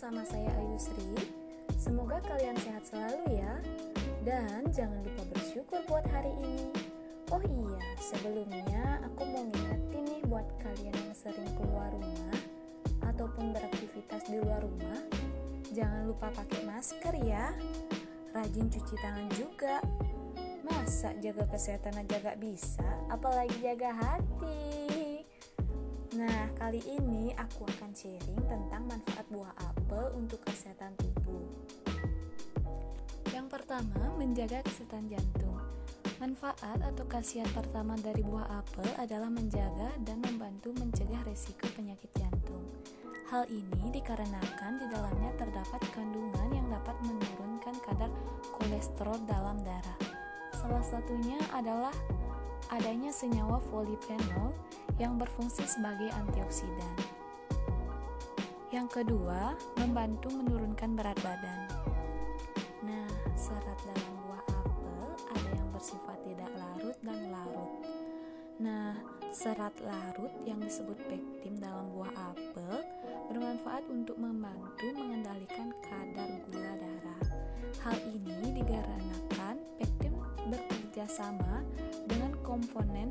bersama saya Ayu Sri. Semoga kalian sehat selalu ya. Dan jangan lupa bersyukur buat hari ini. Oh iya, sebelumnya aku mau ngingetin nih buat kalian yang sering keluar rumah ataupun beraktivitas di luar rumah, jangan lupa pakai masker ya. Rajin cuci tangan juga. Masa jaga kesehatan aja gak bisa, apalagi jaga hati. Nah, kali ini aku akan sharing tentang manfaat buah apel untuk kesehatan tubuh. Yang pertama, menjaga kesehatan jantung. Manfaat atau khasiat pertama dari buah apel adalah menjaga dan membantu mencegah resiko penyakit jantung. Hal ini dikarenakan di dalamnya terdapat kandungan yang dapat menurunkan kadar kolesterol dalam darah. Salah satunya adalah adanya senyawa polifenol yang berfungsi sebagai antioksidan. Yang kedua, membantu menurunkan berat badan. Nah, serat dalam buah apel ada yang bersifat tidak larut dan larut. Nah, serat larut yang disebut pektin dalam buah apel bermanfaat untuk membantu mengendalikan kadar gula darah. Hal ini dikarenakan pektin bekerja sama komponen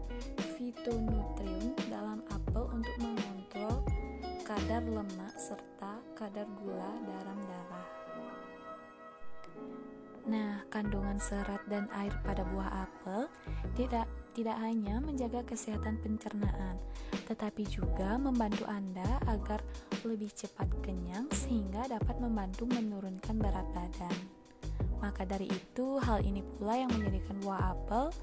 fitonutrien dalam apel untuk mengontrol kadar lemak serta kadar gula dalam darah. Nah, kandungan serat dan air pada buah apel tidak tidak hanya menjaga kesehatan pencernaan, tetapi juga membantu Anda agar lebih cepat kenyang sehingga dapat membantu menurunkan berat badan. Maka dari itu, hal ini pula yang menjadikan buah apel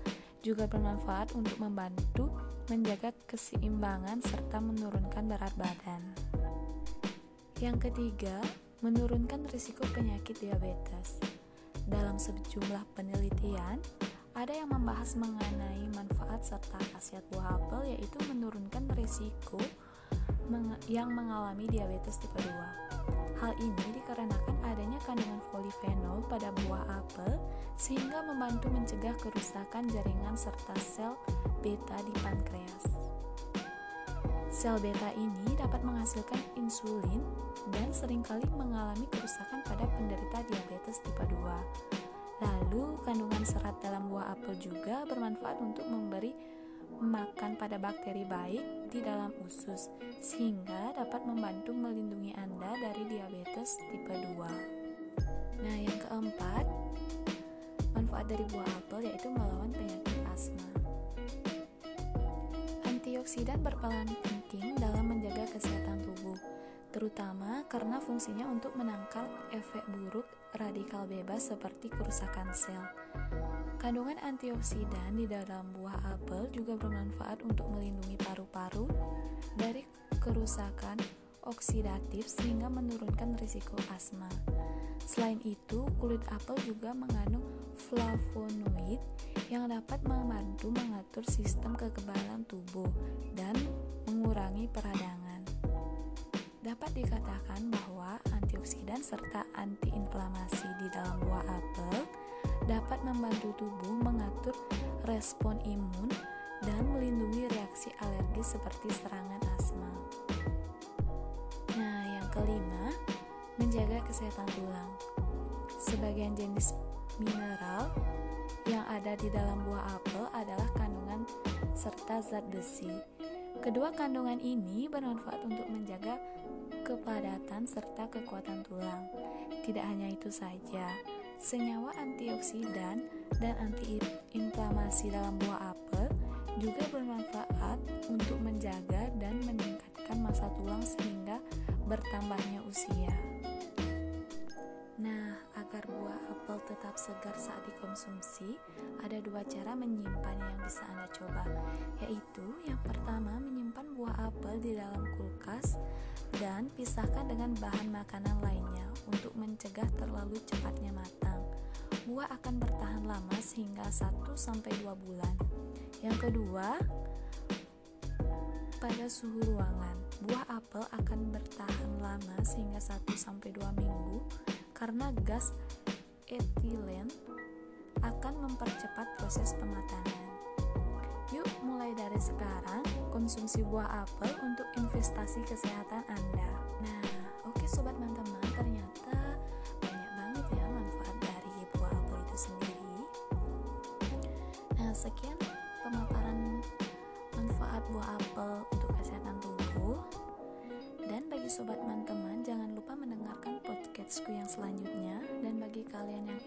juga bermanfaat untuk membantu menjaga keseimbangan serta menurunkan berat badan. Yang ketiga, menurunkan risiko penyakit diabetes. Dalam sejumlah penelitian, ada yang membahas mengenai manfaat serta khasiat buah apel yaitu menurunkan risiko yang mengalami diabetes tipe 2. Hal ini dikarenakan adanya kandungan polifenol pada buah apel sehingga membantu mencegah kerusakan jaringan serta sel beta di pankreas. Sel beta ini dapat menghasilkan insulin dan sering kali mengalami kerusakan pada penderita diabetes tipe 2. Lalu, kandungan serat dalam buah apel juga bermanfaat untuk memberi makan pada bakteri baik di dalam usus, sehingga dapat membantu melindungi Anda dari diabetes tipe 2. Nah, yang keempat, manfaat dari buah apel yaitu melawan penyakit asma. Antioksidan berperan penting dalam menjaga kesehatan tubuh, terutama karena fungsinya untuk menangkal efek buruk radikal bebas seperti kerusakan sel. Kandungan antioksidan di dalam buah apel juga bermanfaat untuk melindungi paru-paru dari kerusakan oksidatif sehingga menurunkan risiko asma. Selain itu, kulit apel juga mengandung flavonoid yang dapat membantu mengatur sistem kekebalan tubuh dan mengurangi peradangan. Dapat dikatakan bahwa antioksidan serta antiinflamasi di dalam buah apel dapat membantu tubuh mengatur respon imun dan melindungi reaksi alergi seperti serangan asma. Nah, yang kelima, menjaga kesehatan tulang. Sebagian jenis mineral yang ada di dalam buah apel adalah kandungan serta zat besi. Kedua kandungan ini bermanfaat untuk menjaga kepadatan serta kekuatan tulang. Tidak hanya itu saja, senyawa antioksidan dan antiinflamasi dalam buah apel juga bermanfaat untuk menjaga dan meningkatkan masa tulang sehingga bertambahnya usia. Tetap segar saat dikonsumsi, ada dua cara menyimpan yang bisa Anda coba, yaitu yang pertama menyimpan buah apel di dalam kulkas dan pisahkan dengan bahan makanan lainnya untuk mencegah terlalu cepatnya matang. Buah akan bertahan lama sehingga 1-2 bulan. Yang kedua, pada suhu ruangan, buah apel akan bertahan lama sehingga 1-2 minggu karena gas etilen akan mempercepat proses pematangan. Yuk mulai dari sekarang konsumsi buah apel untuk investasi kesehatan Anda. Nah, oke okay, sobat teman-teman, ternyata banyak banget ya manfaat dari buah apel itu sendiri. Nah, sekian pemaparan manfaat buah apel untuk kesehatan tubuh. Dan bagi sobat teman-teman, jangan lupa mendengarkan podcastku yang selanjutnya Kalian yang